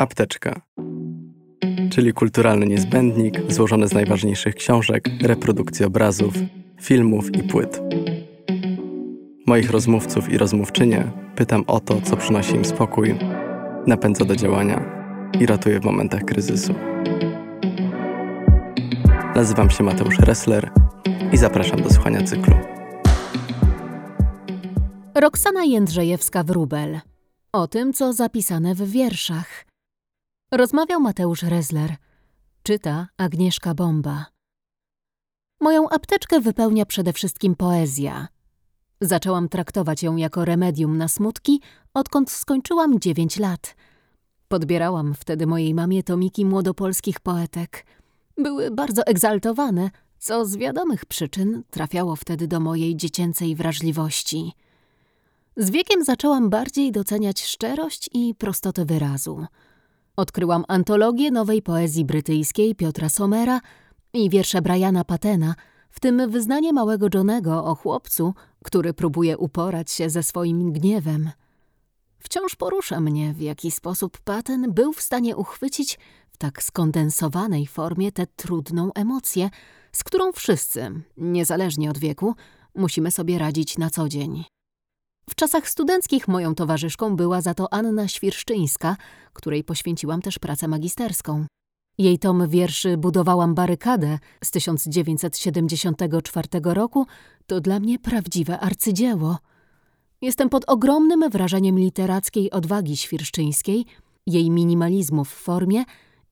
Apteczka, czyli kulturalny niezbędnik złożony z najważniejszych książek, reprodukcji obrazów, filmów i płyt. Moich rozmówców i rozmówczynie pytam o to, co przynosi im spokój, napędza do działania i ratuje w momentach kryzysu. Nazywam się Mateusz Ressler i zapraszam do słuchania cyklu. Roxana Jędrzejewska-Wróbel. O tym, co zapisane w wierszach. Rozmawiał Mateusz Rezler. Czyta Agnieszka Bomba. Moją apteczkę wypełnia przede wszystkim poezja. Zaczęłam traktować ją jako remedium na smutki, odkąd skończyłam dziewięć lat. Podbierałam wtedy mojej mamie tomiki młodopolskich poetek. Były bardzo egzaltowane, co z wiadomych przyczyn trafiało wtedy do mojej dziecięcej wrażliwości. Z wiekiem zaczęłam bardziej doceniać szczerość i prostotę wyrazu. Odkryłam antologię nowej poezji brytyjskiej Piotra Somera i wiersze Briana Patena, w tym wyznanie małego Johnego o chłopcu, który próbuje uporać się ze swoim gniewem. Wciąż porusza mnie, w jaki sposób Paten był w stanie uchwycić w tak skondensowanej formie tę trudną emocję, z którą wszyscy, niezależnie od wieku, musimy sobie radzić na co dzień. W czasach studenckich moją towarzyszką była za to Anna Świerszczyńska, której poświęciłam też pracę magisterską. Jej tom wierszy Budowałam barykadę z 1974 roku to dla mnie prawdziwe arcydzieło. Jestem pod ogromnym wrażeniem literackiej odwagi świerszczyńskiej, jej minimalizmu w formie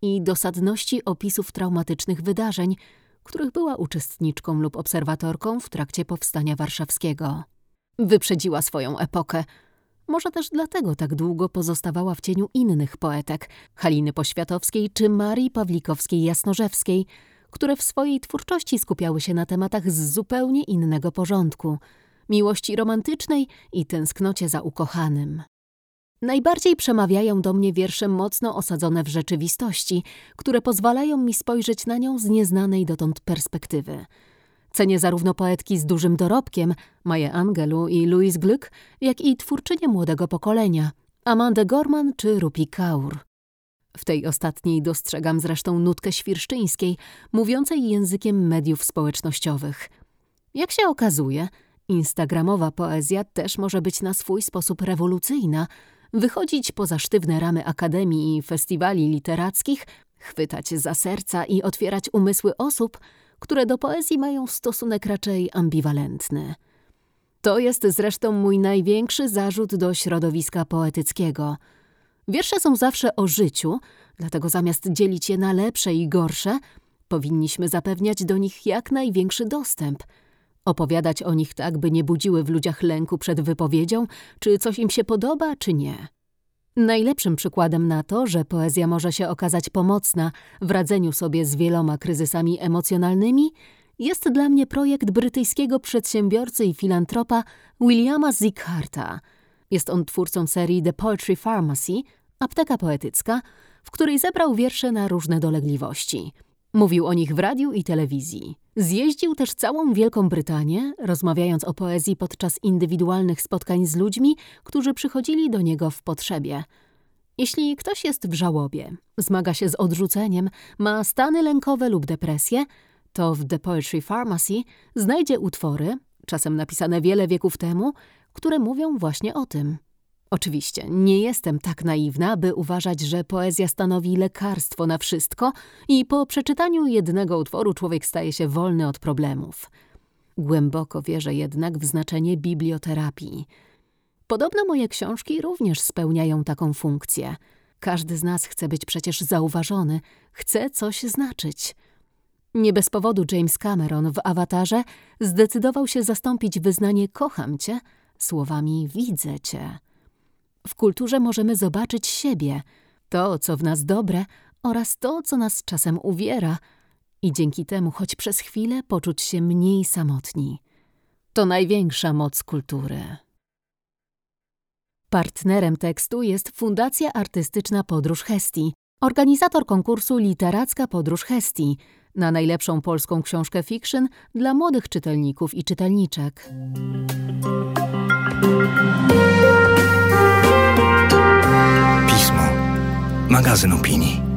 i dosadności opisów traumatycznych wydarzeń, których była uczestniczką lub obserwatorką w trakcie powstania warszawskiego. Wyprzedziła swoją epokę. Może też dlatego tak długo pozostawała w cieniu innych poetek, Haliny Poświatowskiej czy Marii Pawlikowskiej-Jasnorzewskiej, które w swojej twórczości skupiały się na tematach z zupełnie innego porządku miłości romantycznej i tęsknocie za ukochanym. Najbardziej przemawiają do mnie wiersze mocno osadzone w rzeczywistości, które pozwalają mi spojrzeć na nią z nieznanej dotąd perspektywy – Cenię zarówno poetki z dużym dorobkiem, Maję Angelu i Louise Glück, jak i twórczynie młodego pokolenia, Amandę Gorman czy Rupi Kaur. W tej ostatniej dostrzegam zresztą nutkę świrszczyńskiej, mówiącej językiem mediów społecznościowych. Jak się okazuje, instagramowa poezja też może być na swój sposób rewolucyjna, wychodzić poza sztywne ramy akademii i festiwali literackich, chwytać za serca i otwierać umysły osób – które do poezji mają stosunek raczej ambiwalentny. To jest zresztą mój największy zarzut do środowiska poetyckiego. Wiersze są zawsze o życiu, dlatego zamiast dzielić je na lepsze i gorsze, powinniśmy zapewniać do nich jak największy dostęp. Opowiadać o nich tak, by nie budziły w ludziach lęku przed wypowiedzią, czy coś im się podoba, czy nie. Najlepszym przykładem na to, że poezja może się okazać pomocna w radzeniu sobie z wieloma kryzysami emocjonalnymi, jest dla mnie projekt brytyjskiego przedsiębiorcy i filantropa Williama Ziegharta. Jest on twórcą serii The Poetry Pharmacy, apteka poetycka, w której zebrał wiersze na różne dolegliwości. Mówił o nich w radiu i telewizji. Zjeździł też całą Wielką Brytanię, rozmawiając o poezji podczas indywidualnych spotkań z ludźmi, którzy przychodzili do niego w potrzebie. Jeśli ktoś jest w żałobie, zmaga się z odrzuceniem, ma stany lękowe lub depresję, to w The Poetry Pharmacy znajdzie utwory, czasem napisane wiele wieków temu, które mówią właśnie o tym. Oczywiście, nie jestem tak naiwna, by uważać, że poezja stanowi lekarstwo na wszystko i po przeczytaniu jednego utworu człowiek staje się wolny od problemów. Głęboko wierzę jednak w znaczenie biblioterapii. Podobno moje książki również spełniają taką funkcję. Każdy z nas chce być przecież zauważony, chce coś znaczyć. Nie bez powodu James Cameron w awatarze zdecydował się zastąpić wyznanie kocham cię słowami widzę cię. W kulturze możemy zobaczyć siebie, to, co w nas dobre oraz to, co nas czasem uwiera i dzięki temu choć przez chwilę poczuć się mniej samotni. To największa moc kultury. Partnerem tekstu jest Fundacja Artystyczna Podróż Hesti, organizator konkursu Literacka Podróż Hesti na najlepszą polską książkę fiction dla młodych czytelników i czytelniczek. Magazyn opinii.